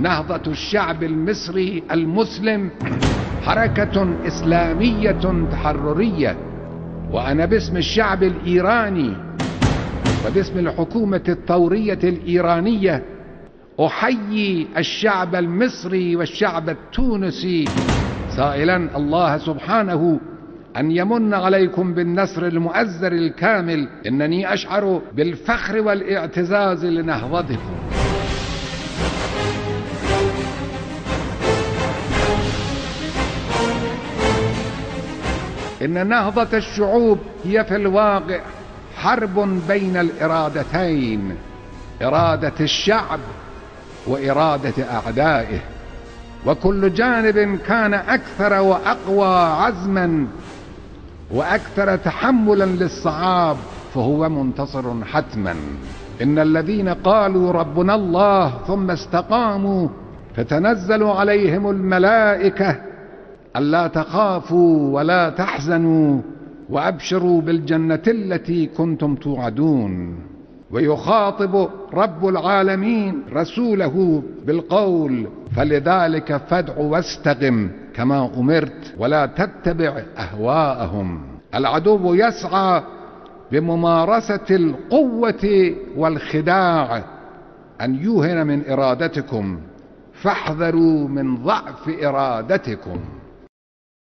نهضة الشعب المصري المسلم حركة إسلامية تحررية. وأنا باسم الشعب الإيراني وباسم الحكومة الثورية الإيرانية أحيي الشعب المصري والشعب التونسي. سائلا الله سبحانه أن يمن عليكم بالنصر المؤزر الكامل. إنني أشعر بالفخر والاعتزاز لنهضتكم. إن نهضة الشعوب هي في الواقع حرب بين الإرادتين إرادة الشعب وإرادة أعدائه. وكل جانب كان أكثر وأقوى عزما وأكثر تحملا للصعاب فهو منتصر حتما. إن الذين قالوا ربنا الله ثم استقاموا فتنزل عليهم الملائكة ألا تخافوا ولا تحزنوا وأبشروا بالجنة التي كنتم توعدون. ويخاطب رب العالمين رسوله بالقول فلذلك فادع واستقم كما أمرت ولا تتبع أهواءهم. العدو يسعى بممارسة القوة والخداع. أن يوهن من إرادتكم فاحذروا من ضعف إرادتكم.